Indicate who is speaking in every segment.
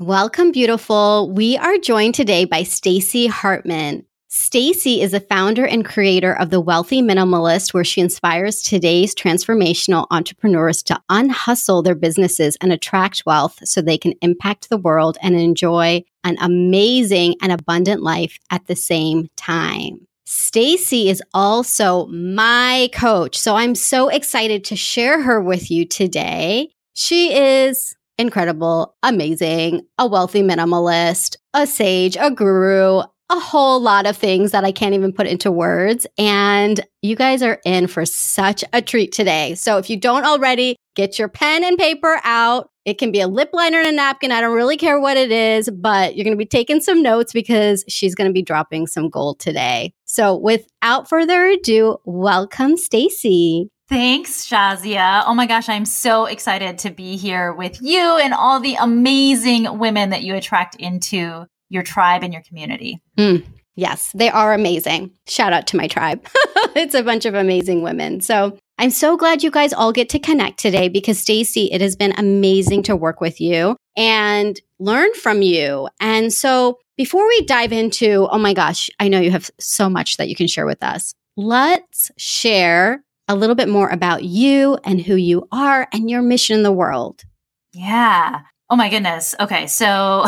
Speaker 1: Welcome, beautiful. We are joined today by Stacy Hartman. Stacy is the founder and creator of The Wealthy Minimalist, where she inspires today's transformational entrepreneurs to unhustle their businesses and attract wealth so they can impact the world and enjoy an amazing and abundant life at the same time. Stacy is also my coach, so I'm so excited to share her with you today. She is incredible, amazing, a wealthy minimalist, a sage, a guru, a whole lot of things that I can't even put into words. And you guys are in for such a treat today. So if you don't already, get your pen and paper out. It can be a lip liner and a napkin. I don't really care what it is, but you're going to be taking some notes because she's going to be dropping some gold today. So without further ado, welcome Stacy.
Speaker 2: Thanks, Shazia. Oh my gosh, I'm so excited to be here with you and all the amazing women that you attract into your tribe and your community.
Speaker 1: Mm, yes, they are amazing. Shout out to my tribe. it's a bunch of amazing women. So I'm so glad you guys all get to connect today because Stacy, it has been amazing to work with you and learn from you. And so before we dive into, oh my gosh, I know you have so much that you can share with us. Let's share a little bit more about you and who you are and your mission in the world.
Speaker 2: Yeah. Oh my goodness. Okay. So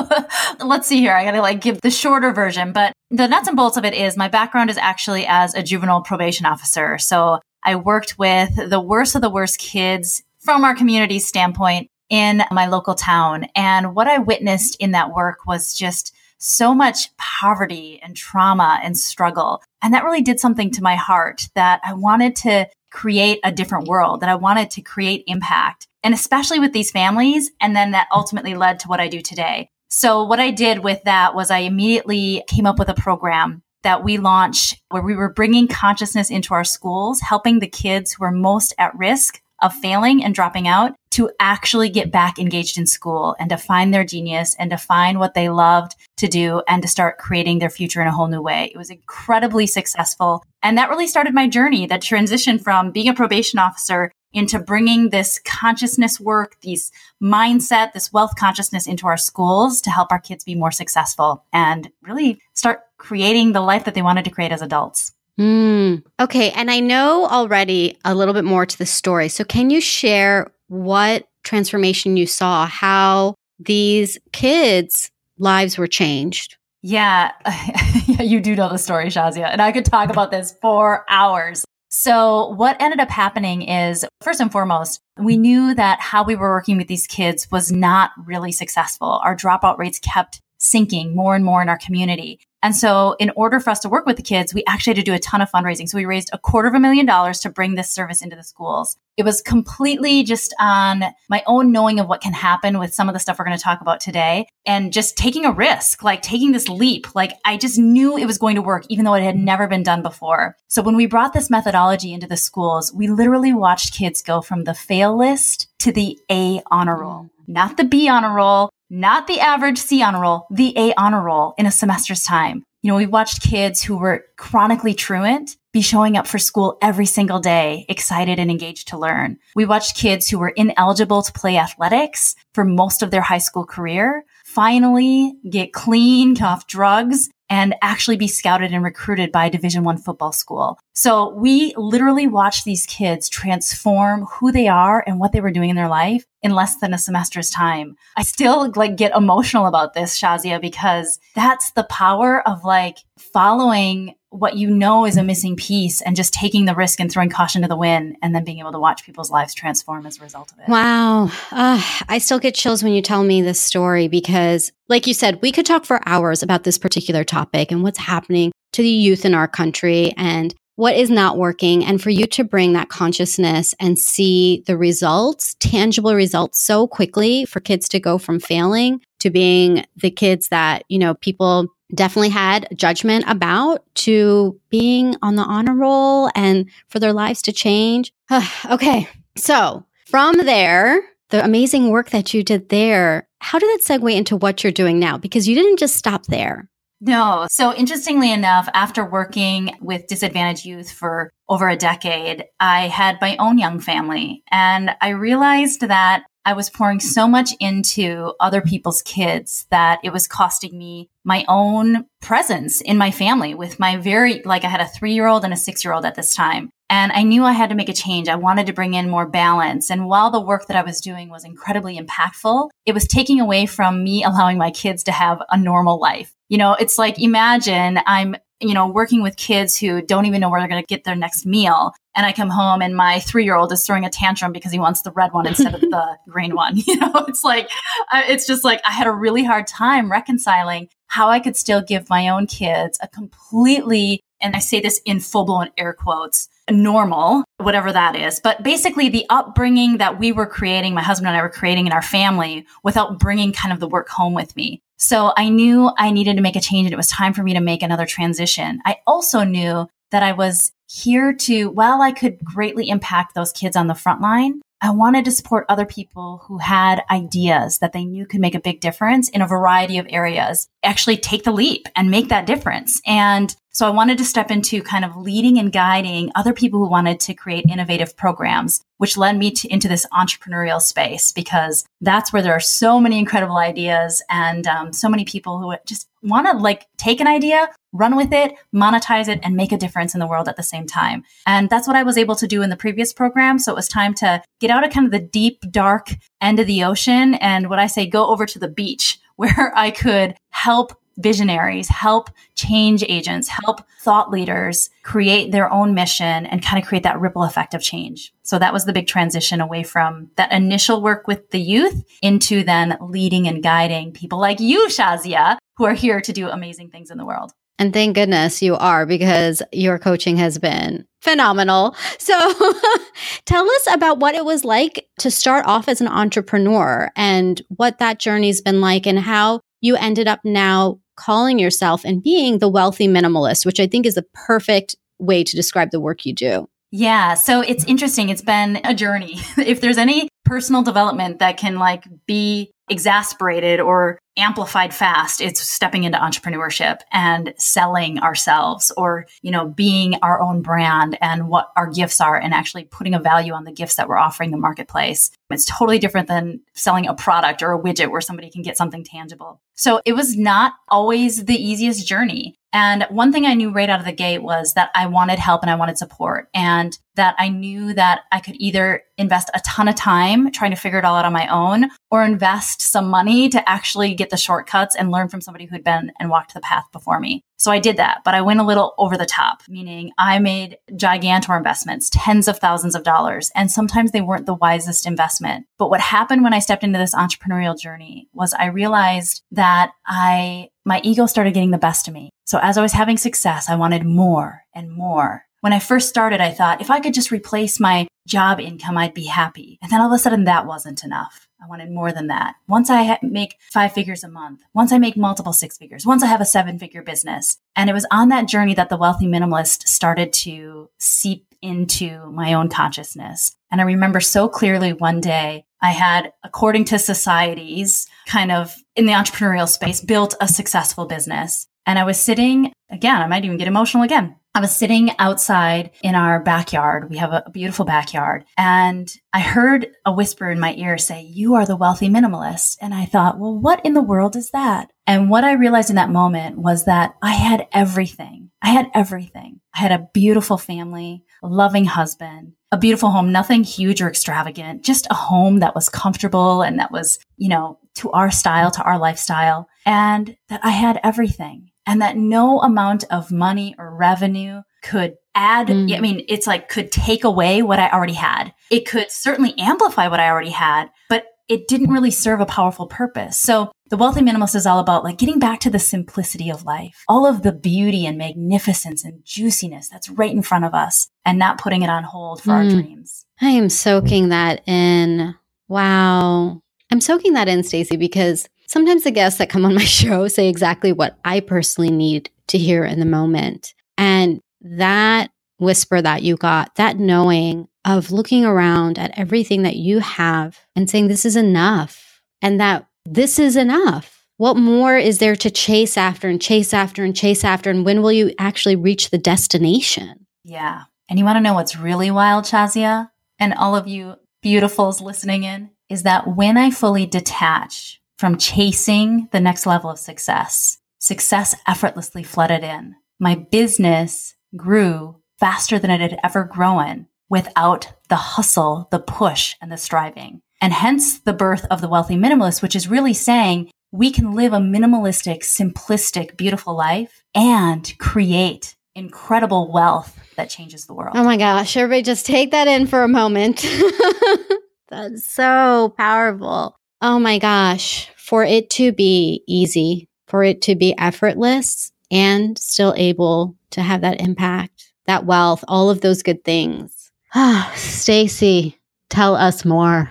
Speaker 2: let's see here. I got to like give the shorter version, but the nuts and bolts of it is my background is actually as a juvenile probation officer. So I worked with the worst of the worst kids from our community standpoint in my local town. And what I witnessed in that work was just so much poverty and trauma and struggle. And that really did something to my heart that I wanted to create a different world, that I wanted to create impact and especially with these families. And then that ultimately led to what I do today. So what I did with that was I immediately came up with a program that we launched where we were bringing consciousness into our schools, helping the kids who are most at risk of failing and dropping out to actually get back engaged in school and to find their genius and to find what they loved to do and to start creating their future in a whole new way. It was incredibly successful. And that really started my journey that transition from being a probation officer into bringing this consciousness work, these mindset, this wealth consciousness into our schools to help our kids be more successful and really start creating the life that they wanted to create as adults.
Speaker 1: Mm, okay. And I know already a little bit more to the story. So can you share what transformation you saw, how these kids' lives were changed?
Speaker 2: Yeah, you do know the story, Shazia. And I could talk about this for hours. So what ended up happening is first and foremost, we knew that how we were working with these kids was not really successful. Our dropout rates kept sinking more and more in our community. And so in order for us to work with the kids, we actually had to do a ton of fundraising. So we raised a quarter of a million dollars to bring this service into the schools. It was completely just on my own knowing of what can happen with some of the stuff we're going to talk about today and just taking a risk, like taking this leap. Like I just knew it was going to work, even though it had never been done before. So when we brought this methodology into the schools, we literally watched kids go from the fail list to the A honor roll, not the B honor roll, not the average C honor roll, the A honor roll in a semester's time. You know, we watched kids who were chronically truant be showing up for school every single day, excited and engaged to learn. We watched kids who were ineligible to play athletics for most of their high school career finally get clean off drugs and actually be scouted and recruited by a division one football school. So we literally watched these kids transform who they are and what they were doing in their life in less than a semester's time. I still like get emotional about this shazia because that's the power of like following what you know is a missing piece and just taking the risk and throwing caution to the wind and then being able to watch people's lives transform as a result of it.
Speaker 1: Wow. Uh, I still get chills when you tell me this story because, like you said, we could talk for hours about this particular topic and what's happening to the youth in our country and what is not working and for you to bring that consciousness and see the results tangible results so quickly for kids to go from failing to being the kids that you know people definitely had judgment about to being on the honor roll and for their lives to change. okay. So from there, the amazing work that you did there, how did that segue into what you're doing now? Because you didn't just stop there.
Speaker 2: No. So interestingly enough, after working with disadvantaged youth for over a decade, I had my own young family and I realized that I was pouring so much into other people's kids that it was costing me my own presence in my family with my very, like I had a three year old and a six year old at this time. And I knew I had to make a change. I wanted to bring in more balance. And while the work that I was doing was incredibly impactful, it was taking away from me allowing my kids to have a normal life. You know, it's like imagine I'm you know, working with kids who don't even know where they're going to get their next meal. And I come home and my three year old is throwing a tantrum because he wants the red one instead of the green one. You know, it's like, it's just like I had a really hard time reconciling how I could still give my own kids a completely, and I say this in full blown air quotes, normal, whatever that is. But basically, the upbringing that we were creating, my husband and I were creating in our family without bringing kind of the work home with me. So I knew I needed to make a change and it was time for me to make another transition. I also knew that I was here to, while I could greatly impact those kids on the front line, I wanted to support other people who had ideas that they knew could make a big difference in a variety of areas, actually take the leap and make that difference. And so I wanted to step into kind of leading and guiding other people who wanted to create innovative programs, which led me to, into this entrepreneurial space because that's where there are so many incredible ideas and um, so many people who just want to like take an idea, run with it, monetize it, and make a difference in the world at the same time. And that's what I was able to do in the previous program. So it was time to get out of kind of the deep, dark end of the ocean and what I say, go over to the beach where I could help visionaries, help change agents, help thought leaders create their own mission and kind of create that ripple effect of change. So that was the big transition away from that initial work with the youth into then leading and guiding people like you, Shazia, who are here to do amazing things in the world.
Speaker 1: And thank goodness you are because your coaching has been phenomenal. So tell us about what it was like to start off as an entrepreneur and what that journey's been like and how you ended up now calling yourself and being the wealthy minimalist, which I think is a perfect way to describe the work you do.
Speaker 2: Yeah. So it's interesting. It's been a journey. if there's any personal development that can like be exasperated or amplified fast it's stepping into entrepreneurship and selling ourselves or you know being our own brand and what our gifts are and actually putting a value on the gifts that we're offering the marketplace. It's totally different than selling a product or a widget where somebody can get something tangible. So it was not always the easiest journey. And one thing I knew right out of the gate was that I wanted help and I wanted support and that I knew that I could either invest a ton of time trying to figure it all out on my own or invest some money to actually get the shortcuts and learn from somebody who'd been and walked the path before me. So I did that, but I went a little over the top, meaning I made gigantor investments, tens of thousands of dollars, and sometimes they weren't the wisest investment. But what happened when I stepped into this entrepreneurial journey was I realized that I, my ego started getting the best of me. So as I was having success, I wanted more and more. When I first started, I thought if I could just replace my job income, I'd be happy. And then all of a sudden that wasn't enough. I wanted more than that. Once I make five figures a month, once I make multiple six figures, once I have a seven figure business. And it was on that journey that the wealthy minimalist started to seep into my own consciousness. And I remember so clearly one day I had, according to societies, kind of in the entrepreneurial space, built a successful business. And I was sitting, again, I might even get emotional again. I was sitting outside in our backyard. We have a beautiful backyard. And I heard a whisper in my ear say, You are the wealthy minimalist. And I thought, Well, what in the world is that? And what I realized in that moment was that I had everything. I had everything. I had a beautiful family, a loving husband, a beautiful home, nothing huge or extravagant, just a home that was comfortable and that was, you know, to our style, to our lifestyle, and that I had everything and that no amount of money or revenue could add. Mm. I mean, it's like could take away what I already had. It could certainly amplify what I already had, but it didn't really serve a powerful purpose. So the wealthy minimalist is all about like getting back to the simplicity of life, all of the beauty and magnificence and juiciness that's right in front of us and not putting it on hold for mm. our dreams.
Speaker 1: I am soaking that in. Wow. I'm soaking that in, Stacy, because Sometimes the guests that come on my show say exactly what I personally need to hear in the moment. And that whisper that you got, that knowing of looking around at everything that you have and saying, this is enough, and that this is enough. What more is there to chase after and chase after and chase after? And when will you actually reach the destination?
Speaker 2: Yeah. And you want to know what's really wild, Shazia? And all of you beautifuls listening in? is that when I fully detach from chasing the next level of success, success effortlessly flooded in. My business grew faster than it had ever grown without the hustle, the push, and the striving. And hence the birth of the wealthy minimalist, which is really saying we can live a minimalistic, simplistic, beautiful life and create incredible wealth that changes the world.
Speaker 1: Oh my gosh. Everybody just take that in for a moment. That's so powerful. Oh my gosh. For it to be easy, for it to be effortless and still able to have that impact, that wealth, all of those good things. Ah, Stacy, tell us more.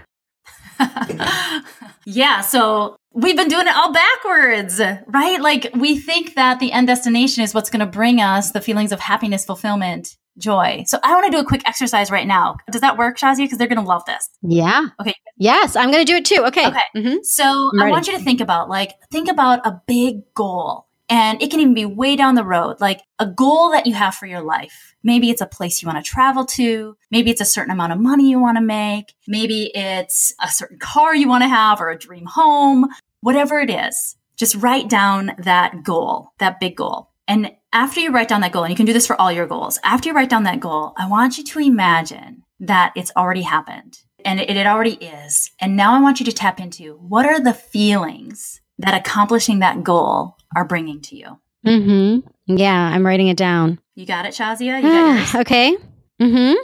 Speaker 2: yeah. So we've been doing it all backwards, right? Like we think that the end destination is what's going to bring us the feelings of happiness, fulfillment, joy. So I want to do a quick exercise right now. Does that work, Shazia? Because they're going to love this.
Speaker 1: Yeah.
Speaker 2: Okay.
Speaker 1: Yes, I'm going to do it too. Okay.
Speaker 2: Okay. Mm-hmm. So I want you to think about like, think about a big goal and it can even be way down the road, like a goal that you have for your life. Maybe it's a place you want to travel to. Maybe it's a certain amount of money you want to make. Maybe it's a certain car you want to have or a dream home, whatever it is. Just write down that goal, that big goal. And after you write down that goal, and you can do this for all your goals, after you write down that goal, I want you to imagine that it's already happened and it, it already is. And now I want you to tap into what are the feelings that accomplishing that goal are bringing to you.
Speaker 1: Mm-hmm. Yeah, I'm writing it down.
Speaker 2: You got it, Shazia? You got
Speaker 1: okay. Mm-hmm.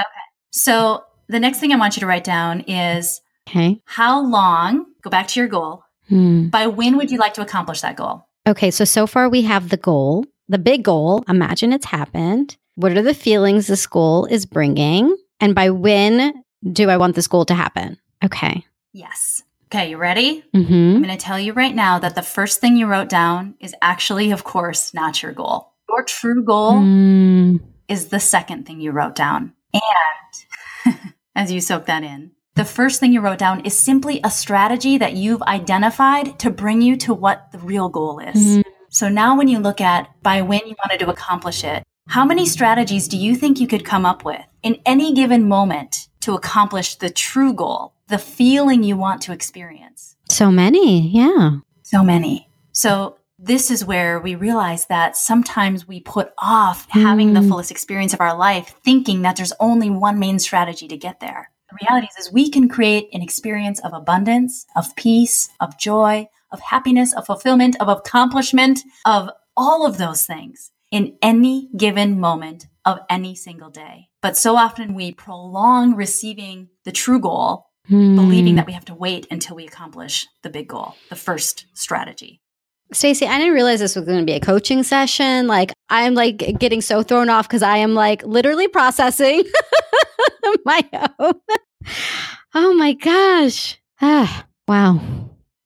Speaker 2: Okay. So the next thing I want you to write down is
Speaker 1: okay.
Speaker 2: how long, go back to your goal.
Speaker 1: Hmm.
Speaker 2: By when would you like to accomplish that goal?
Speaker 1: Okay, so so far we have the goal, the big goal. Imagine it's happened. What are the feelings this goal is bringing? And by when do I want this goal to happen? Okay.
Speaker 2: Yes. Okay, you ready?
Speaker 1: Mm-hmm.
Speaker 2: I'm going to tell you right now that the first thing you wrote down is actually, of course, not your goal. Your true goal
Speaker 1: Mm.
Speaker 2: is the second thing you wrote down. And as you soak that in, the first thing you wrote down is simply a strategy that you've identified to bring you to what the real goal is.
Speaker 1: Mhm.
Speaker 2: So now when you look at by when you wanted to accomplish it, how many strategies do you think you could come up with in any given moment to accomplish the true goal, the feeling you want to experience?
Speaker 1: So many. Yeah.
Speaker 2: So many. So this is where we realize that sometimes we put off having the
Speaker 1: Mm.
Speaker 2: fullest experience of our life thinking that there's only one main strategy to get there. The reality is, is we can create an experience of abundance, of peace, of joy, of happiness, of fulfillment, of accomplishment, of all of those things in any given moment of any single day. But so often we prolong receiving the true goal believing
Speaker 1: Mm.
Speaker 2: that we have to wait until we accomplish the big goal, the first strategy.
Speaker 1: Stacy, I didn't realize this was going to be a coaching session. Like, I'm like getting so thrown off because I am like literally processing my own. Oh my gosh. Ah, wow.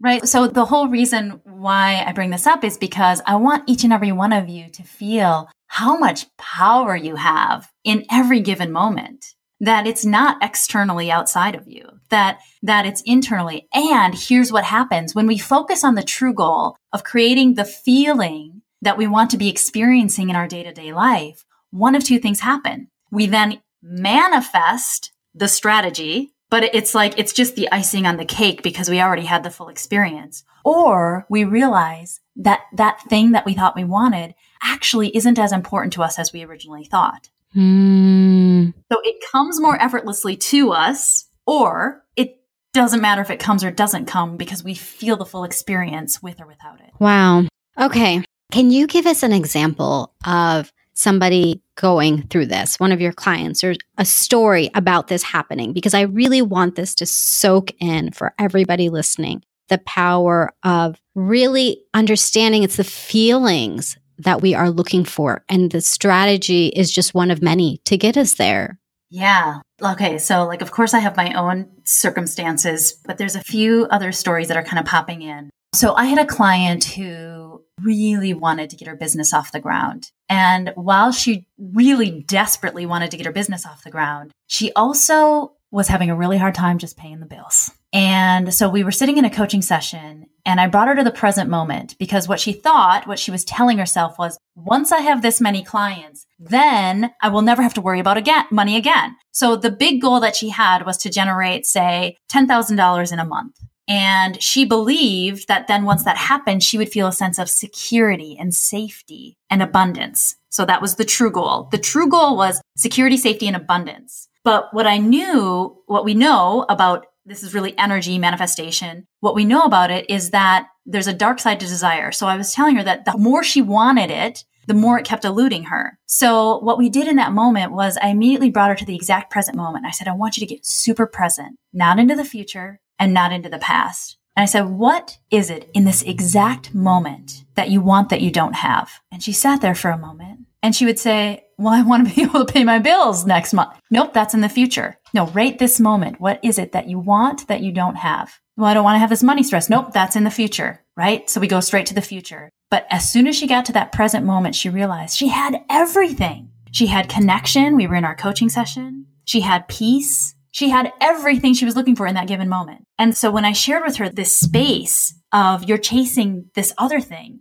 Speaker 2: Right. So the whole reason why I bring this up is because I want each and every one of you to feel how much power you have in every given moment. That it's not externally outside of you, that, that it's internally. And here's what happens when we focus on the true goal of creating the feeling that we want to be experiencing in our day to day life. One of two things happen. We then manifest the strategy, but it's like it's just the icing on the cake because we already had the full experience. Or we realize that that thing that we thought we wanted actually isn't as important to us as we originally thought.
Speaker 1: Mm.
Speaker 2: So it comes more effortlessly to us, or it doesn't matter if it comes or doesn't come because we feel the full experience with or without it.
Speaker 1: Wow. Okay. Can you give us an example of somebody going through this, one of your clients, or a story about this happening? Because I really want this to soak in for everybody listening the power of really understanding it's the feelings that we are looking for. And the strategy is just one of many to get us there.
Speaker 2: Yeah. Okay. So, like, of course, I have my own circumstances, but there's a few other stories that are kind of popping in. So, I had a client who really wanted to get her business off the ground. And while she really desperately wanted to get her business off the ground, she also was having a really hard time just paying the bills. And so we were sitting in a coaching session and I brought her to the present moment because what she thought, what she was telling herself was, once I have this many clients, then I will never have to worry about again, money again. So the big goal that she had was to generate, say, $10,000 in a month. And she believed that then once that happened, she would feel a sense of security and safety and abundance. So that was the true goal. The true goal was security, safety, and abundance. But what I knew, what we know about this is really energy manifestation. What we know about it is that there's a dark side to desire. So I was telling her that the more she wanted it, the more it kept eluding her. So what we did in that moment was I immediately brought her to the exact present moment. I said, I want you to get super present, not into the future and not into the past. And I said, what is it in this exact moment that you want that you don't have? And she sat there for a moment and she would say, well, I want to be able to pay my bills next month. Nope, that's in the future. No, right this moment. What is it that you want that you don't have? Well, I don't want to have this money stress. Nope, that's in the future, right? So we go straight to the future. But as soon as she got to that present moment, she realized she had everything. She had connection. We were in our coaching session. She had peace. She had everything she was looking for in that given moment. And so when I shared with her this space of you're chasing this other thing,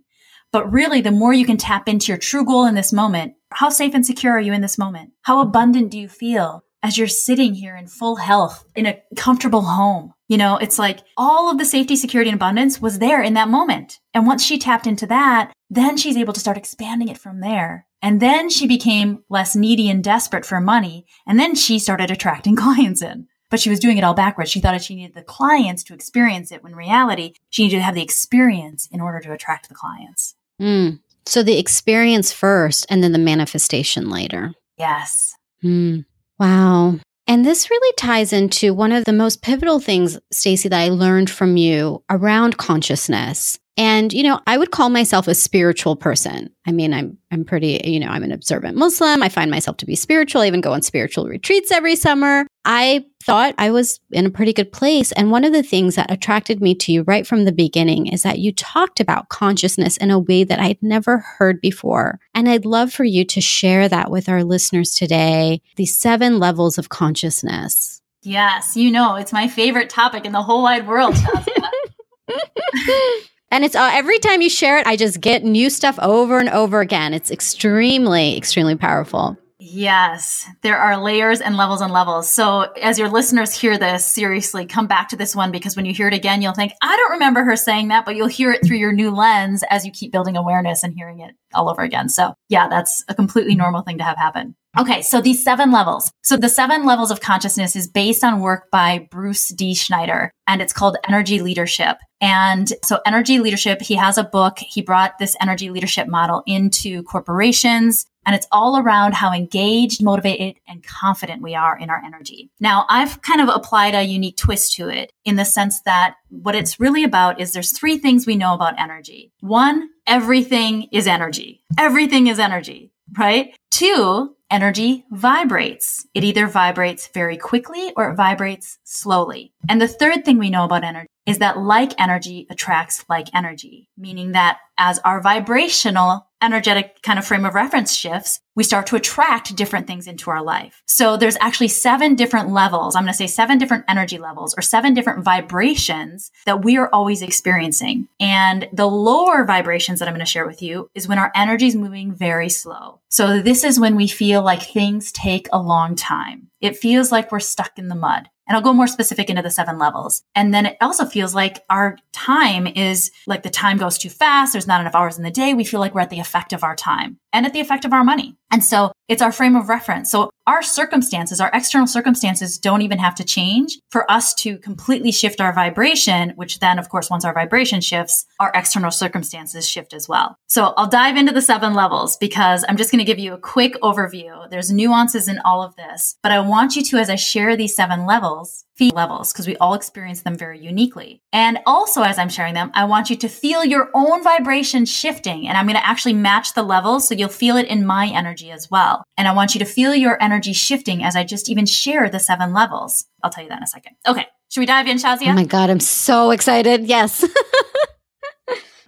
Speaker 2: but really, the more you can tap into your true goal in this moment, how safe and secure are you in this moment? How abundant do you feel as you're sitting here in full health in a comfortable home? You know, it's like all of the safety, security, and abundance was there in that moment. And once she tapped into that, then she's able to start expanding it from there. And then she became less needy and desperate for money. And then she started attracting clients in. But she was doing it all backwards. She thought that she needed the clients to experience it when reality, she needed to have the experience in order to attract the clients.
Speaker 1: Mm. So the experience first and then the manifestation later.
Speaker 2: Yes.
Speaker 1: Mm. Wow. And this really ties into one of the most pivotal things, Stacy, that I learned from you around consciousness. And, you know, I would call myself a spiritual person. I mean, I'm I'm pretty, you know, I'm an observant Muslim. I find myself to be spiritual. I even go on spiritual retreats every summer. I thought I was in a pretty good place. And one of the things that attracted me to you right from the beginning is that you talked about consciousness in a way that I'd never heard before. And I'd love for you to share that with our listeners today, the seven levels of consciousness.
Speaker 2: Yes, you know, it's my favorite topic in the whole wide world.
Speaker 1: And it's uh, every time you share it, I just get new stuff over and over again. It's extremely, extremely powerful.
Speaker 2: Yes, there are layers and levels and levels. So, as your listeners hear this, seriously, come back to this one because when you hear it again, you'll think, I don't remember her saying that, but you'll hear it through your new lens as you keep building awareness and hearing it all over again. So, yeah, that's a completely normal thing to have happen. Okay, so these seven levels. So the seven levels of consciousness is based on work by Bruce D. Schneider, and it's called Energy Leadership. And so energy leadership, he has a book. He brought this energy leadership model into corporations. And it's all around how engaged, motivated, and confident we are in our energy. Now, I've kind of applied a unique twist to it in the sense that what it's really about is there's three things we know about energy. One, everything is energy. Everything is energy, right? Two, energy vibrates. It either vibrates very quickly or it vibrates slowly. And the third thing we know about energy is that like energy attracts like energy, meaning that as our vibrational energetic kind of frame of reference shifts, we start to attract different things into our life. So there's actually seven different levels. I'm going to say seven different energy levels or seven different vibrations that we are always experiencing. And the lower vibrations that I'm going to share with you is when our energy is moving very slow. So this is when we feel like things take a long time. It feels like we're stuck in the mud. And I'll go more specific into the seven levels. And then it also feels like our time is like the time goes too fast. There's not enough hours in the day. We feel like we're at the effect of our time and at the effect of our money. And so it's our frame of reference. So our circumstances, our external circumstances don't even have to change for us to completely shift our vibration, which then, of course, once our vibration shifts, our external circumstances shift as well. So I'll dive into the seven levels because I'm just going to give you a quick overview. There's nuances in all of this, but I want you to, as I share these seven levels, feel levels because we all experience them very uniquely. And also, as I'm sharing them, I want you to feel your own vibration shifting. And I'm going to actually match the levels so you'll feel it in my energy as well. And I want you to feel your energy shifting as I just even share the seven levels. I'll tell you that in a second. Okay. Should we dive in, Shazia?
Speaker 1: Oh my God, I'm so excited. Yes.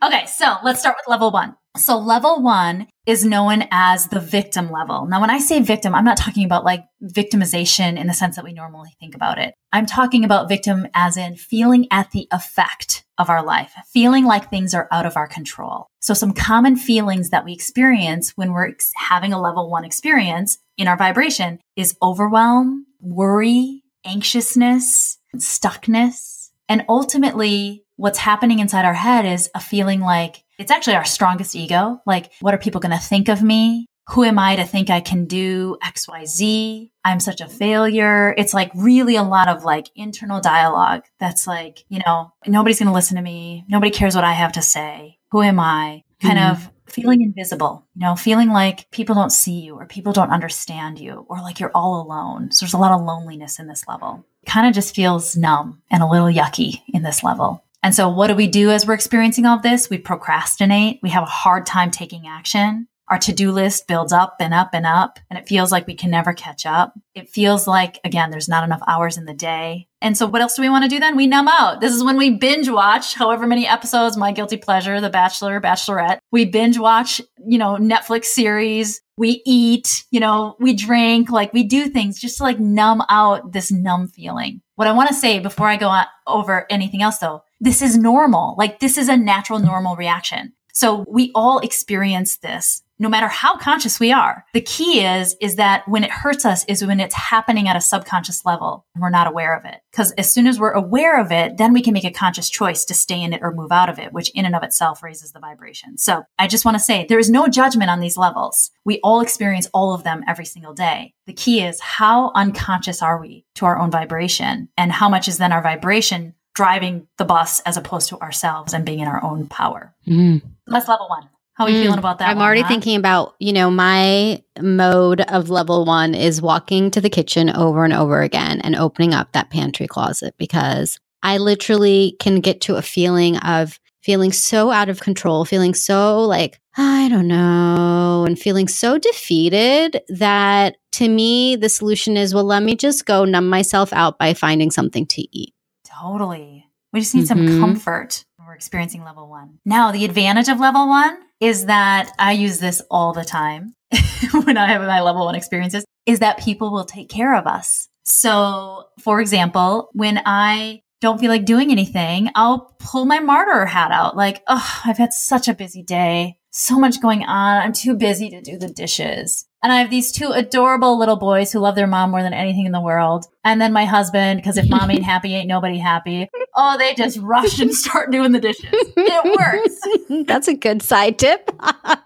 Speaker 2: okay. So let's start with level one. So level one is known as the victim level. Now, when I say victim, I'm not talking about like victimization in the sense that we normally think about it. I'm talking about victim as in feeling at the effect of our life, feeling like things are out of our control. So some common feelings that we experience when we're having a level one experience in our vibration is overwhelm, worry, anxiousness, stuckness. And ultimately, what's happening inside our head is a feeling like it's actually our strongest ego. Like, what are people going to think of me? Who am I to think I can do XYZ? I'm such a failure. It's like really a lot of like internal dialogue that's like, you know, nobody's going to listen to me. Nobody cares what I have to say. Who am I? Kind mm. of feeling invisible, you know, feeling like people don't see you or people don't understand you or like you're all alone. So there's a lot of loneliness in this level. Kind of just feels numb and a little yucky in this level. And so what do we do as we're experiencing all this? We procrastinate. We have a hard time taking action. Our to-do list builds up and up and up, and it feels like we can never catch up. It feels like, again, there's not enough hours in the day. And so what else do we want to do then? We numb out. This is when we binge watch however many episodes, my guilty pleasure, The Bachelor, Bachelorette. We binge watch, you know, Netflix series. We eat, you know, we drink, like we do things just to like numb out this numb feeling. What I want to say before I go on over anything else though, this is normal. Like this is a natural, normal reaction. So we all experience this no matter how conscious we are. The key is, is that when it hurts us is when it's happening at a subconscious level and we're not aware of it. Cause as soon as we're aware of it, then we can make a conscious choice to stay in it or move out of it, which in and of itself raises the vibration. So I just want to say there is no judgment on these levels. We all experience all of them every single day. The key is how unconscious are we to our own vibration and how much is then our vibration driving the bus as opposed to ourselves and being in our own power. Mm. That's level one. How are you mm, feeling about that?
Speaker 1: I'm
Speaker 2: one,
Speaker 1: already
Speaker 2: huh?
Speaker 1: thinking about, you know, my mode of level one is walking to the kitchen over and over again and opening up that pantry closet because I literally can get to a feeling of feeling so out of control, feeling so like, I don't know, and feeling so defeated that to me, the solution is, well, let me just go numb myself out by finding something to eat.
Speaker 2: Totally. We just need mm-hmm. some comfort we're experiencing level one. Now, the advantage of level one is that I use this all the time when I have my level one experiences is that people will take care of us. So, for example, when I don't feel like doing anything, I'll pull my martyr hat out. Like, oh, I've had such a busy day, so much going on. I'm too busy to do the dishes. And I have these two adorable little boys who love their mom more than anything in the world. And then my husband, because if mom ain't happy, ain't nobody happy. Oh, they just rush and start doing the dishes. It works.
Speaker 1: That's a good side tip.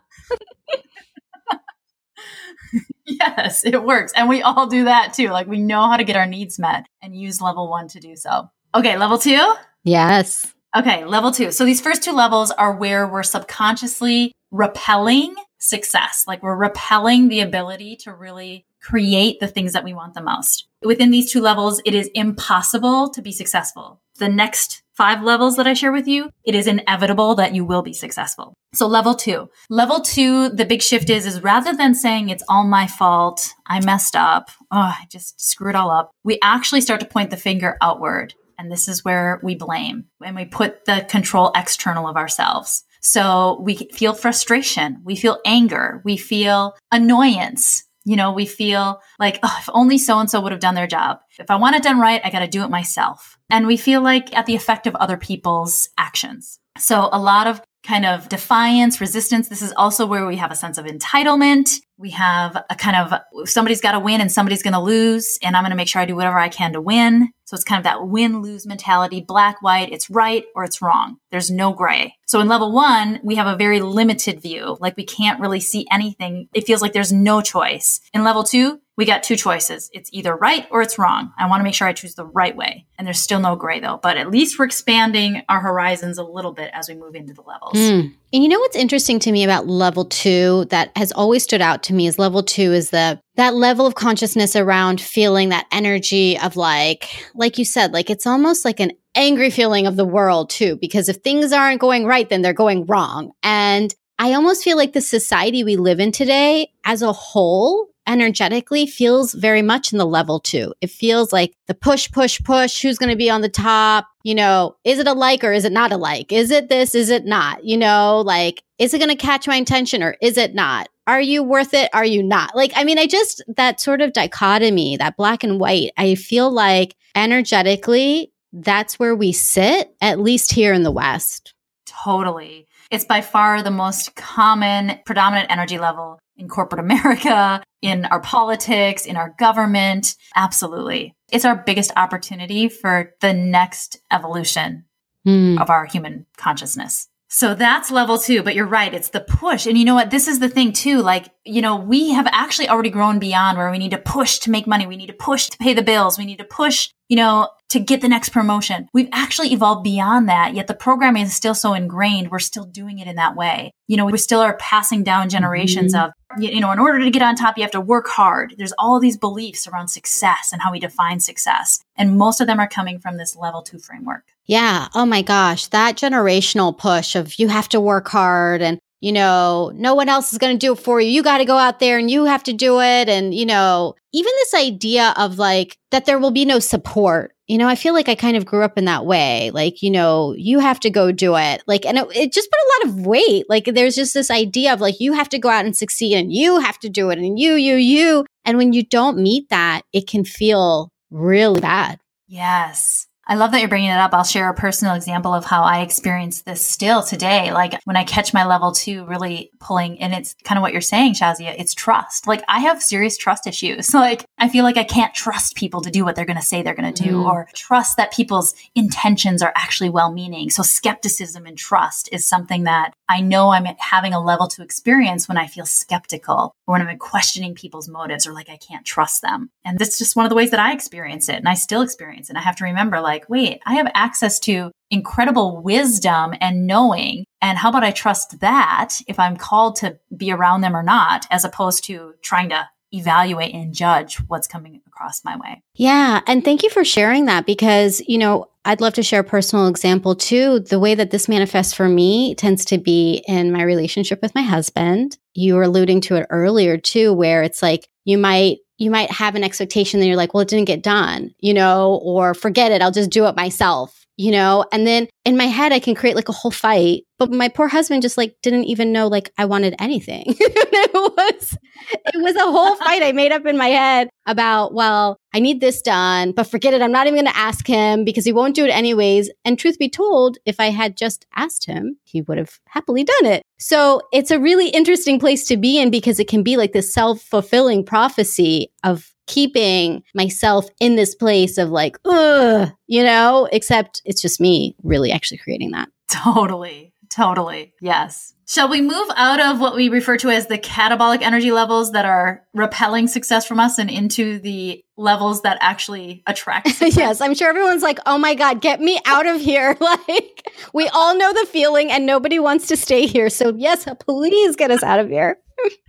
Speaker 2: yes, it works. And we all do that too. Like we know how to get our needs met and use level one to do so. Okay, level two?
Speaker 1: Yes.
Speaker 2: Okay, level two. So these first two levels are where we're subconsciously repelling success. Like we're repelling the ability to really create the things that we want the most. Within these two levels, it is impossible to be successful. The next five levels that I share with you, it is inevitable that you will be successful. So level two, level two, the big shift is, is rather than saying it's all my fault, I messed up, oh, I just screwed it all up, we actually start to point the finger outward. And this is where we blame and we put the control external of ourselves. So we feel frustration. We feel anger. We feel annoyance. You know, we feel like, oh, if only so and so would have done their job. If I want it done right, I got to do it myself. And we feel like at the effect of other people's actions. So a lot of kind of defiance, resistance. This is also where we have a sense of entitlement. We have a kind of somebody's got to win and somebody's going to lose, and I'm going to make sure I do whatever I can to win. So it's kind of that win lose mentality, black, white, it's right or it's wrong. There's no gray. So in level one, we have a very limited view. Like we can't really see anything. It feels like there's no choice. In level two, we got two choices. It's either right or it's wrong. I want to make sure I choose the right way. And there's still no gray though, but at least we're expanding our horizons a little bit as we move into the levels. Mm.
Speaker 1: And you know what's interesting to me about level two that has always stood out to me is level two is the that level of consciousness around feeling that energy of like, like you said, like it's almost like an angry feeling of the world too, because if things aren't going right, then they're going wrong. And I almost feel like the society we live in today as a whole energetically feels very much in the level two. It feels like the push, push, push. Who's going to be on the top? You know, is it a like or is it not a like? Is it this? Is it not? You know, like, is it going to catch my attention or is it not? Are you worth it? Are you not? Like, I mean, I just, that sort of dichotomy, that black and white, I feel like energetically, that's where we sit, at least here in the West.
Speaker 2: Totally. It's by far the most common, predominant energy level in corporate America, in our politics, in our government. Absolutely. It's our biggest opportunity for the next evolution mm. of our human consciousness. So that's level two, but you're right. It's the push. And you know what? This is the thing too. Like, you know, we have actually already grown beyond where we need to push to make money. We need to push to pay the bills. We need to push, you know, to get the next promotion. We've actually evolved beyond that, yet the programming is still so ingrained. We're still doing it in that way. You know, we still are passing down generations mm-hmm. of, you know, in order to get on top, you have to work hard. There's all these beliefs around success and how we define success. And most of them are coming from this level two framework.
Speaker 1: Yeah. Oh my gosh. That generational push of you have to work hard and you know, no one else is going to do it for you. You got to go out there and you have to do it. And, you know, even this idea of like that there will be no support. You know, I feel like I kind of grew up in that way. Like, you know, you have to go do it. Like, and it, it just put a lot of weight. Like, there's just this idea of like, you have to go out and succeed and you have to do it and you, you, you. And when you don't meet that, it can feel really bad.
Speaker 2: Yes. I love that you're bringing it up. I'll share a personal example of how I experience this still today. Like when I catch my level two really pulling, and it's kind of what you're saying, Shazia, it's trust. Like I have serious trust issues. Like I feel like I can't trust people to do what they're going to say they're going to do mm. or trust that people's intentions are actually well meaning. So skepticism and trust is something that I know I'm having a level two experience when I feel skeptical or when I'm questioning people's motives or like I can't trust them. And that's just one of the ways that I experience it. And I still experience it. And I have to remember like, like, wait, I have access to incredible wisdom and knowing. And how about I trust that if I'm called to be around them or not, as opposed to trying to evaluate and judge what's coming across my way.
Speaker 1: Yeah. And thank you for sharing that because, you know, I'd love to share a personal example too. The way that this manifests for me tends to be in my relationship with my husband. You were alluding to it earlier too, where it's like you might you might have an expectation that you're like, well, it didn't get done, you know, or forget it, I'll just do it myself, you know? And then in my head, I can create like a whole fight. But my poor husband just like didn't even know like I wanted anything. it was it was a whole fight I made up in my head about, well, I need this done, but forget it. I'm not even going to ask him because he won't do it anyways. And truth be told, if I had just asked him, he would have happily done it. So it's a really interesting place to be in because it can be like this self fulfilling prophecy of keeping myself in this place of like, ugh, you know, except it's just me really actually creating that.
Speaker 2: Totally. Totally. Yes. Shall we move out of what we refer to as the catabolic energy levels that are repelling success from us and into the levels that actually attract
Speaker 1: yes, I'm sure everyone's like, "Oh my god, get me out of here." like we all know the feeling and nobody wants to stay here. So, yes, please get us out of here.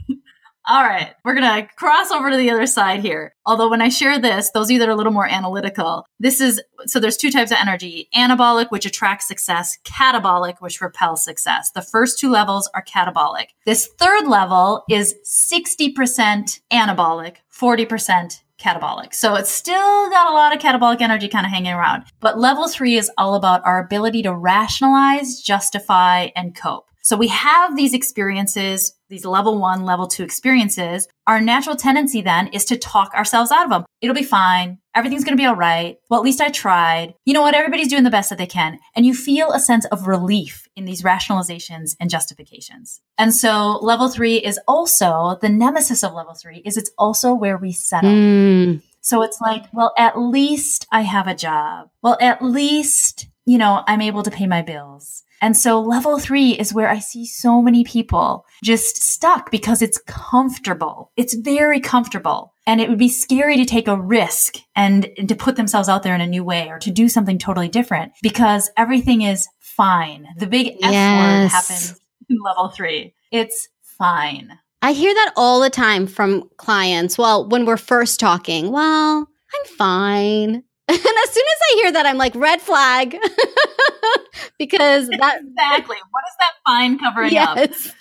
Speaker 2: All right, we're going to cross over to the other side here. Although when I share this, those of you that are a little more analytical, this is so there's two types of energy anabolic, which attracts success, catabolic, which repels success. The first two levels are catabolic. This third level is 60% anabolic, 40% catabolic. So it's still got a lot of catabolic energy kind of hanging around. But level three is all about our ability to rationalize, justify, and cope. So we have these experiences, these level one, level two experiences. Our natural tendency then is to talk ourselves out of them. It'll be fine. Everything's going to be all right. Well, at least I tried. You know what? Everybody's doing the best that they can. And you feel a sense of relief in these rationalizations and justifications. And so level three is also the nemesis of level three is it's also where we settle. Mm. So it's like, well, at least I have a job. Well, at least, you know, I'm able to pay my bills. And so level three is where I see so many people just stuck because it's comfortable. It's very comfortable. And it would be scary to take a risk and, to put themselves out there in a new way or to do something totally different because everything is fine. The big F yes. word happens in level three. It's fine.
Speaker 1: I hear that all the time from clients. Well, when we're first talking, well, I'm fine. And as soon as I hear that, I'm like, red flag. because that
Speaker 2: exactly what is that fine covering yes. up?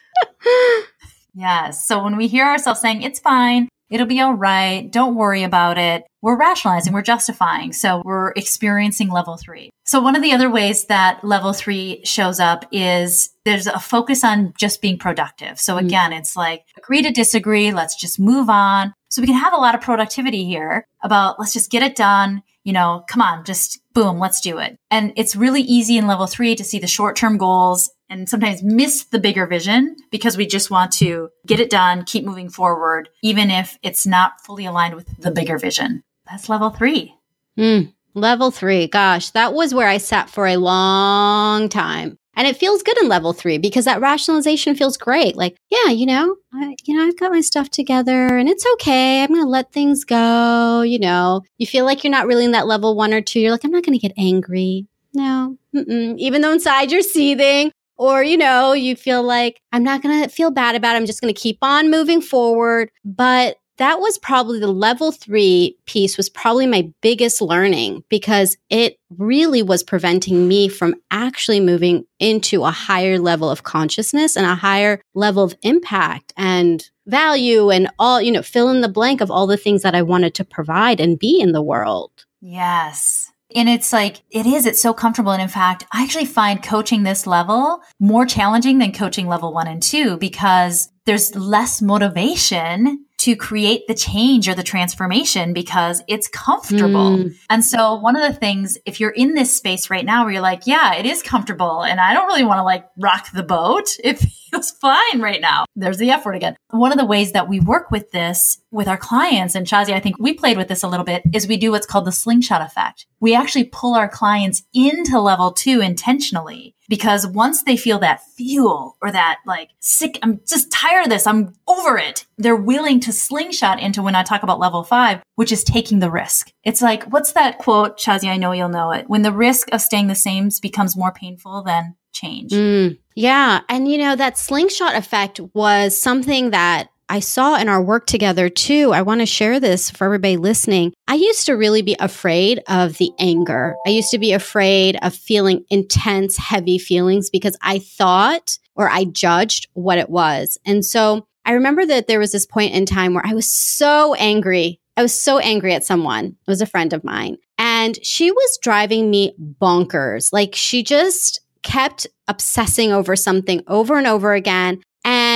Speaker 2: yes. So when we hear ourselves saying it's fine, It'll be all right. Don't worry about it. We're rationalizing, we're justifying. So we're experiencing level three. So one of the other ways that level three shows up is there's a focus on just being productive. So mm. again, mm-hmm. it's like agree to disagree. Let's just move on. So we can have a lot of productivity here about let's just get it done. You know, come on, just boom, let's do it. And it's really easy in level three to see the short term goals and sometimes miss the bigger vision because we just want to get it done, keep moving forward, even if it's not fully aligned with the bigger vision. That's level three.
Speaker 1: Mm, level three. Gosh, that was where I sat for a long time. And it feels good in level three because that rationalization feels great. Like, yeah, you know, I, you know, I've got my stuff together and it's okay. I'm going to let things go. You know, you feel like you're not really in that level one or two. You're like, I'm not going to get angry. No, Mm-mm. even though inside you're seething, or, you know, you feel like I'm not going to feel bad about it. I'm just going to keep on moving forward. But that was probably the level three piece was probably my biggest learning because it really was preventing me from actually moving into a higher level of consciousness and a higher level of impact and value and all, you know, fill in the blank of all the things that I wanted to provide and be in the world.
Speaker 2: Yes. And it's like, it is, it's so comfortable. And in fact, I actually find coaching this level more challenging than coaching level one and two because there's less motivation to create the change or the transformation because it's comfortable. Mm. And so one of the things, if you're in this space right now where you're like, yeah, it is comfortable and I don't really want to like rock the boat. It feels fine right now. There's the F word again. One of the ways that we work with this with our clients, and Shazia, I think we played with this a little bit, is we do what's called the slingshot effect. We actually pull our clients into level two intentionally because once they feel that fuel or that like sick, I'm just tired of this. I'm over it. They're willing to slingshot into when I talk about level five, which is taking the risk. It's like, what's that quote, Shazia? I know you'll know it. When the risk of staying the same becomes more painful than change.
Speaker 1: Mm, yeah. And you know, that slingshot effect was something that I saw in our work together too. I want to share this for everybody listening. I used to really be afraid of the anger. I used to be afraid of feeling intense, heavy feelings because I thought or I judged what it was. And so I remember that there was this point in time where I was so angry. I was so angry at someone. It was a friend of mine. And she was driving me bonkers. Like she just kept obsessing over something over and over again.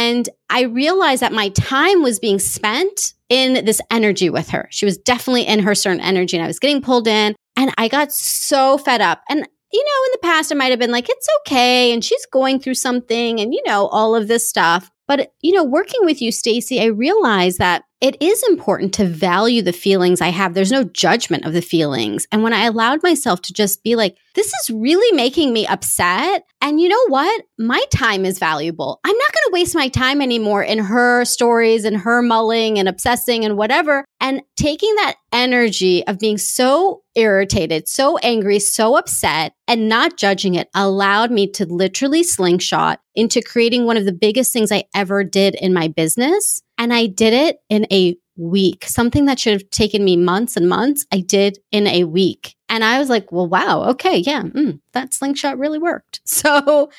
Speaker 1: And I realized that my time was being spent in this energy with her. She was definitely in her certain energy and I was getting pulled in and I got so fed up. And, you know, in the past, I might have been like, it's okay. And she's going through something and, you know, all of this stuff. But, you know, working with you, Stacy, I realized that it is important to value the feelings I have. There's no judgment of the feelings. And when I allowed myself to just be like, this is really making me upset. And you know what? My time is valuable. I'm not going to waste my time anymore in her stories and her mulling and obsessing and whatever. And taking that energy of being so irritated, so angry, so upset, and not judging it allowed me to literally slingshot into creating one of the biggest things I ever did in my business and I did it in a week, something that should have taken me months and months. I did in a week. And I was like, well, wow, okay, yeah, mm, that slingshot really worked. So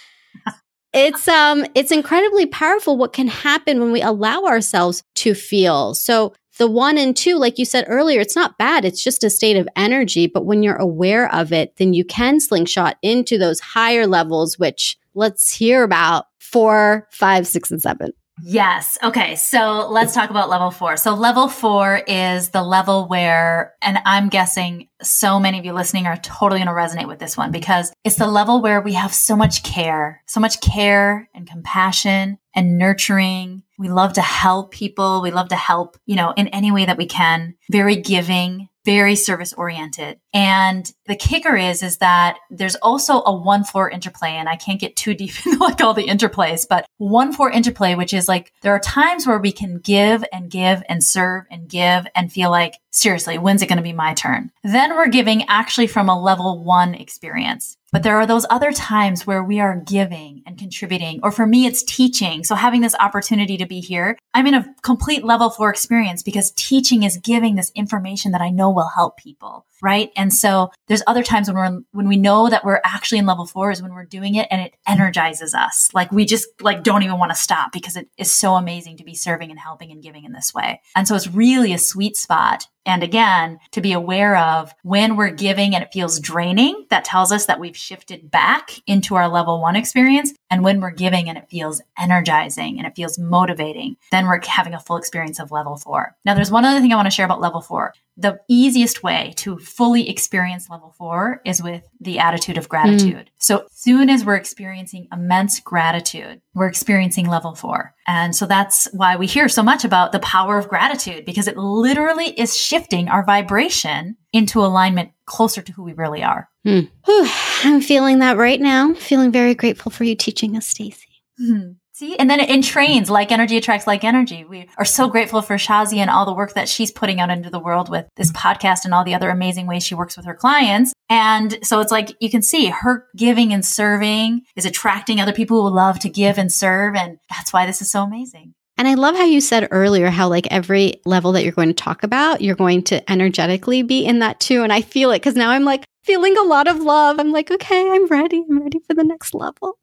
Speaker 1: it's um it's incredibly powerful what can happen when we allow ourselves to feel. So the one and two, like you said earlier, it's not bad. It's just a state of energy. But when you're aware of it, then you can slingshot into those higher levels, which let's hear about four, five, six, and seven.
Speaker 2: Yes. Okay. So let's talk about level four. So level four is the level where, and I'm guessing so many of you listening are totally going to resonate with this one because it's the level where we have so much care, so much care and compassion and nurturing. We love to help people. We love to help, you know, in any way that we can. Very giving, very service oriented. And the kicker is, is that there's also a one floor interplay and I can't get too deep into like all the interplays, but one floor interplay, which is like there are times where we can give and give and serve and give and feel like, seriously, when's it going to be my turn? Then we're giving actually from a level one experience. But there are those other times where we are giving and contributing, or for me, it's teaching. So having this opportunity to be here, I'm in a complete level four experience because teaching is giving this information that I know will help people. Right? And so there's other times when we're, when we know that we're actually in level four is when we're doing it and it energizes us. Like we just like don't even want to stop because it is so amazing to be serving and helping and giving in this way. And so it's really a sweet spot and again, to be aware of when we're giving and it feels draining, that tells us that we've shifted back into our level one experience. And when we're giving and it feels energizing and it feels motivating, then we're having a full experience of level four. Now, there's one other thing I want to share about level four. The easiest way to fully experience level four is with the attitude of gratitude. Mm. So soon as we're experiencing immense gratitude, we're experiencing level four. And so that's why we hear so much about the power of gratitude because it literally is shifting our vibration into alignment closer to who we really are.
Speaker 1: Hmm. Whew, I'm feeling that right now. Feeling very grateful for you teaching us, Stacy.
Speaker 2: Hmm. See, and then entrains, like energy attracts like energy. We are so grateful for Shazi and all the work that she's putting out into the world with this podcast and all the other amazing ways she works with her clients. And so it's like you can see her giving and serving is attracting other people who love to give and serve. And that's why this is so amazing.
Speaker 1: And I love how you said earlier how, like, every level that you're going to talk about, you're going to energetically be in that too. And I feel it because now I'm like feeling a lot of love. I'm like, okay, I'm ready. I'm ready for the next level.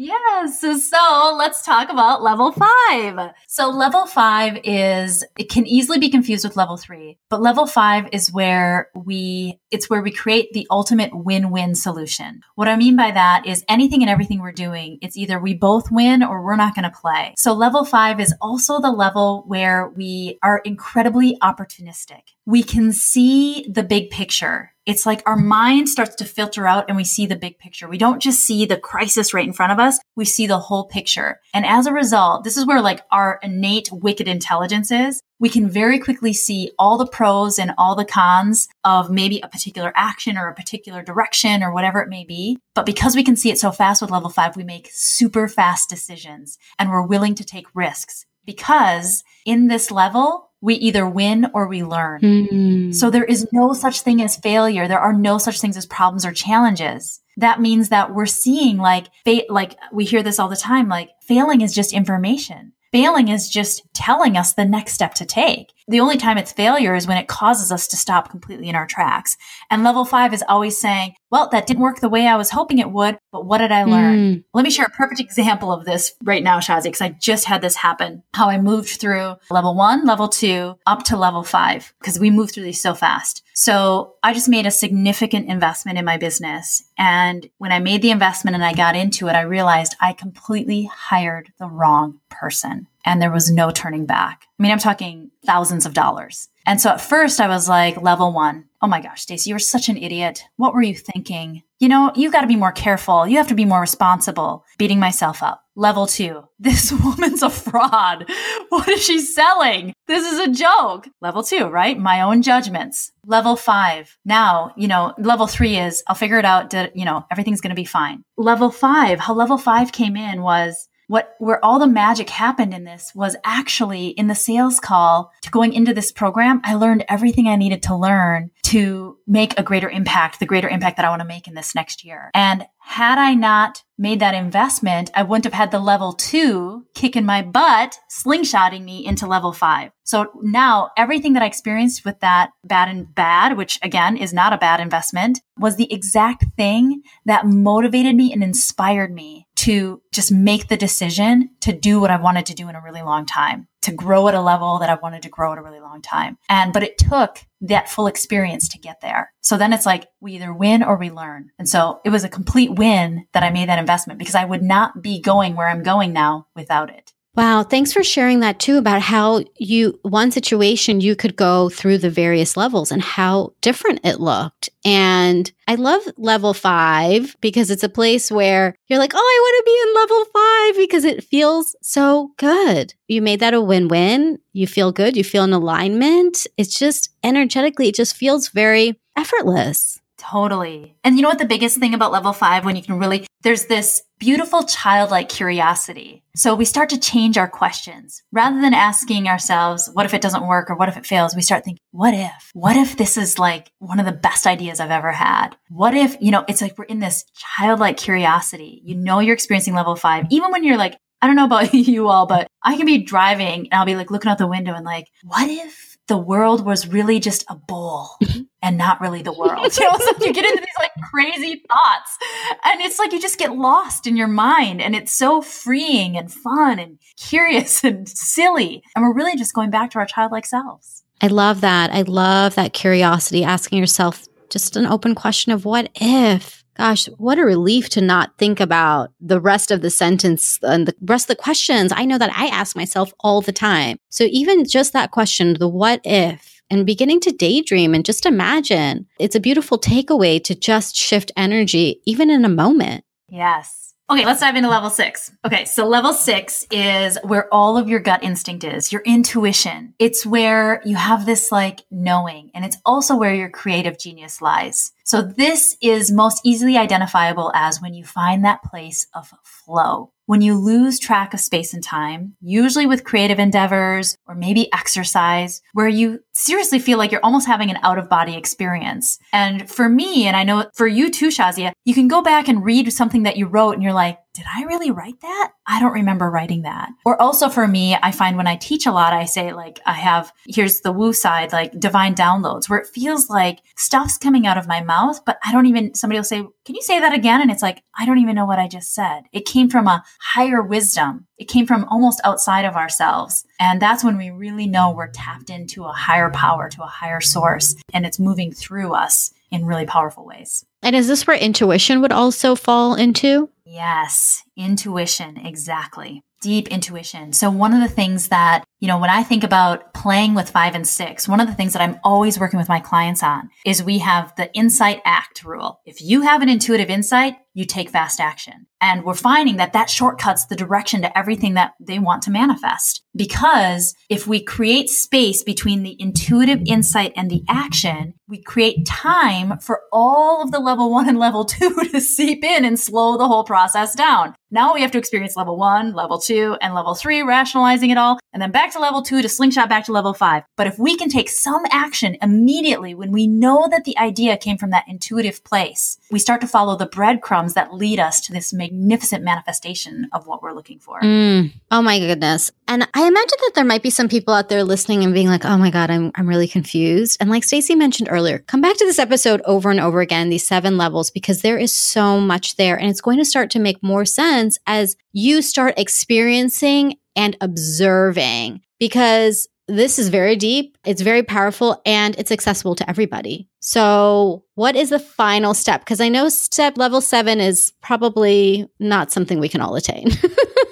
Speaker 2: Yes. So let's talk about level five. So level five is, it can easily be confused with level three, but level five is where we, it's where we create the ultimate win-win solution. What I mean by that is anything and everything we're doing, it's either we both win or we're not going to play. So level five is also the level where we are incredibly opportunistic. We can see the big picture it's like our mind starts to filter out and we see the big picture. We don't just see the crisis right in front of us. We see the whole picture. And as a result, this is where like our innate wicked intelligence is. We can very quickly see all the pros and all the cons of maybe a particular action or a particular direction or whatever it may be. But because we can see it so fast with level five, we make super fast decisions and we're willing to take risks because in this level, we either win or we learn. Mm. So there is no such thing as failure. There are no such things as problems or challenges. That means that we're seeing like, fa- like we hear this all the time, like failing is just information. Failing is just telling us the next step to take. The only time it's failure is when it causes us to stop completely in our tracks. And level five is always saying, well, that didn't work the way I was hoping it would, but what did I learn? Mm. Let me share a perfect example of this right now, Shazi, because I just had this happen. How I moved through level one, level two, up to level five, because we moved through these so fast. So I just made a significant investment in my business. And when I made the investment and I got into it, I realized I completely hired the wrong person and there was no turning back. I mean, I'm talking thousands of dollars. And so at first I was like, level one. Oh my gosh, Stacy, you're such an idiot. What were you thinking? You know, you've got to be more careful. You have to be more responsible. Beating myself up. Level two. This woman's a fraud. What is she selling? This is a joke. Level two, right? My own judgments. Level five. Now, you know, level three is I'll figure it out. you know, everything's going to be fine. Level five, how level five came in was what where all the magic happened in this was actually in the sales call to going into this program i learned everything i needed to learn to make a greater impact the greater impact that i want to make in this next year and had I not made that investment, I wouldn't have had the level two kicking my butt, slingshotting me into level five. So now everything that I experienced with that bad and bad, which again is not a bad investment, was the exact thing that motivated me and inspired me to just make the decision to do what I wanted to do in a really long time, to grow at a level that I wanted to grow at a really long time. And, but it took that full experience to get there. So then it's like we either win or we learn. And so it was a complete win that I made that investment because I would not be going where I'm going now without it.
Speaker 1: Wow. Thanks for sharing that too about how you, one situation, you could go through the various levels and how different it looked. And I love level five because it's a place where you're like, oh, I want to be in level five because it feels so good. You made that a win win. You feel good. You feel in alignment. It's just energetically, it just feels very effortless.
Speaker 2: Totally. And you know what the biggest thing about level five, when you can really, there's this beautiful childlike curiosity. So we start to change our questions. Rather than asking ourselves, what if it doesn't work or what if it fails? We start thinking, what if? What if this is like one of the best ideas I've ever had? What if, you know, it's like we're in this childlike curiosity. You know, you're experiencing level five, even when you're like, I don't know about you all, but I can be driving and I'll be like looking out the window and like, what if the world was really just a bowl mm-hmm. and not really the world. You know, it's you get into these like crazy thoughts and it's like you just get lost in your mind and it's so freeing and fun and curious and silly. And we're really just going back to our childlike selves.
Speaker 1: I love that. I love that curiosity, asking yourself just an open question of what if? Gosh, what a relief to not think about the rest of the sentence and the rest of the questions. I know that I ask myself all the time. So even just that question, the what if, and beginning to daydream and just imagine, it's a beautiful takeaway to just shift energy, even in a moment.
Speaker 2: Yes. Okay, let's dive into level six. Okay, so level six is where all of your gut instinct is, your intuition. It's where you have this like knowing, and it's also where your creative genius lies. So this is most easily identifiable as when you find that place of flow when you lose track of space and time, usually with creative endeavors or maybe exercise, where you seriously feel like you're almost having an out of body experience. And for me, and I know for you too, Shazia, you can go back and read something that you wrote and you're like, did I really write that? I don't remember writing that. Or also for me, I find when I teach a lot, I say like, I have, here's the woo side, like divine downloads, where it feels like stuff's coming out of my mouth, but I don't even, somebody will say, can you say that again? And it's like, I don't even know what I just said. It came from a higher wisdom. It came from almost outside of ourselves. And that's when we really know we're tapped into a higher power, to a higher source, and it's moving through us in really powerful ways.
Speaker 1: And is this where intuition would also fall into?
Speaker 2: Yes, intuition, exactly. Deep intuition. So, one of the things that, you know, when I think about playing with five and six, one of the things that I'm always working with my clients on is we have the insight act rule. If you have an intuitive insight, you take fast action. And we're finding that that shortcuts the direction to everything that they want to manifest. Because if we create space between the intuitive insight and the action, we create time for all of the level one and level two to seep in and slow the whole process down. Now we have to experience level one, level two, and level three, rationalizing it all, and then back to level two to slingshot back to level five. But if we can take some action immediately when we know that the idea came from that intuitive place, we start to follow the breadcrumbs that lead us to this magnificent manifestation of what we're looking for.
Speaker 1: Mm. Oh my goodness. And I imagine that there might be some people out there listening and being like, oh my God, I'm, I'm really confused. And like Stacy mentioned earlier, come back to this episode over and over again, these seven levels, because there is so much there. And it's going to start to make more sense as you start experiencing and observing because this is very deep, it's very powerful, and it's accessible to everybody. So, what is the final step? Because I know step level seven is probably not something we can all attain.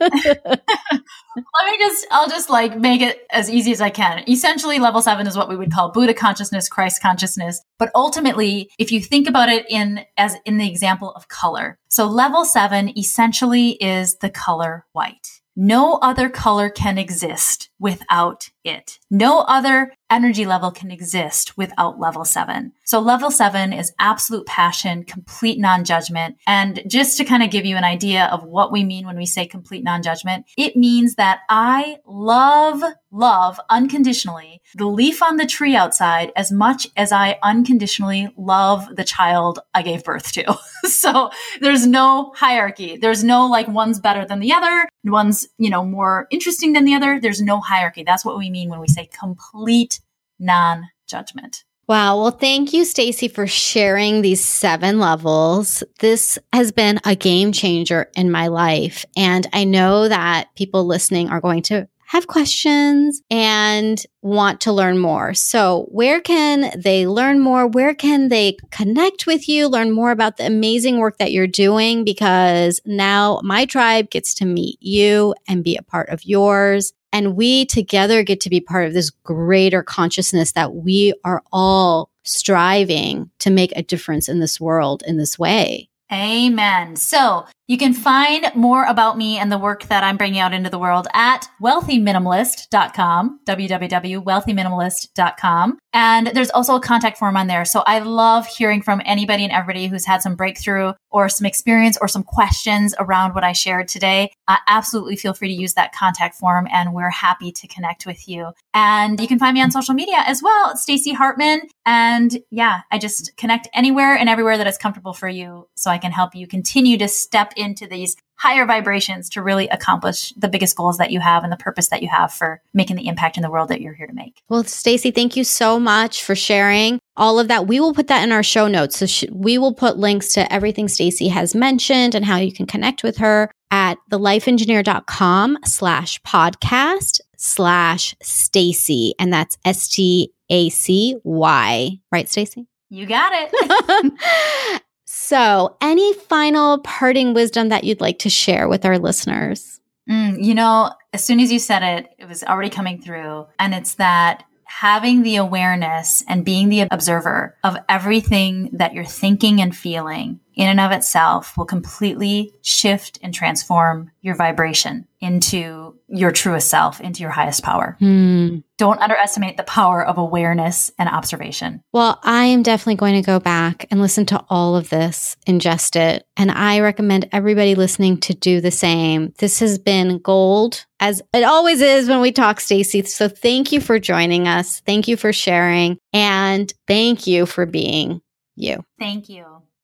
Speaker 2: Let me just, I'll just like make it as easy as I can. Essentially, level seven is what we would call Buddha consciousness, Christ consciousness. But ultimately, if you think about it in, as in the example of color. So level seven essentially is the color white. No other color can exist without it. No other energy level can exist without level seven. So level seven is absolute passion, complete non-judgment. And just to kind of give you an idea of what we mean when we say complete non-judgment, it means that I love, love unconditionally the leaf on the tree outside as much as I unconditionally love the child I gave birth to. so there's no hierarchy. There's no like one's better than the other. One's, you know, more interesting than the other. There's no hierarchy. That's what we mean when we say complete non judgment.
Speaker 1: Wow. Well, thank you, Stacy, for sharing these seven levels. This has been a game changer in my life. And I know that people listening are going to have questions and want to learn more. So, where can they learn more? Where can they connect with you, learn more about the amazing work that you're doing? Because now my tribe gets to meet you and be a part of yours. And we together get to be part of this greater consciousness that we are all striving to make a difference in this world in this way.
Speaker 2: Amen. So you can find more about me and the work that I'm bringing out into the world at wealthyminimalist.com, www.wealthyminimalist.com. And there's also a contact form on there. So I love hearing from anybody and everybody who's had some breakthrough or some experience or some questions around what I shared today. Uh, absolutely feel free to use that contact form and we're happy to connect with you. And you can find me on social media as well, Stacy Hartman. And yeah, I just connect anywhere and everywhere that is comfortable for you so I can help you continue to step into these higher vibrations to really accomplish the biggest goals that you have and the purpose that you have for making the impact in the world that you're here to make.
Speaker 1: Well, Stacy, thank you so much for sharing all of that. We will put that in our show notes. So sh- we will put links to everything Stacy has mentioned and how you can connect with her at thelifeengineer.com slash podcast slash Stacy. And that's S T A C Y. Right, Stacy?
Speaker 2: You got it.
Speaker 1: So, any final parting wisdom that you'd like to share with our listeners?
Speaker 2: Mm, you know, as soon as you said it, it was already coming through. And it's that having the awareness and being the observer of everything that you're thinking and feeling in and of itself will completely shift and transform your vibration into your truest self, into your highest power.
Speaker 1: Hmm.
Speaker 2: Don't underestimate the power of awareness and observation.
Speaker 1: Well, I am definitely going to go back and listen to all of this, ingest it. And I recommend everybody listening to do the same. This has been gold, as it always is when we talk, Stacy. So thank you for joining us. Thank you for sharing. And thank you for being you.
Speaker 2: Thank you.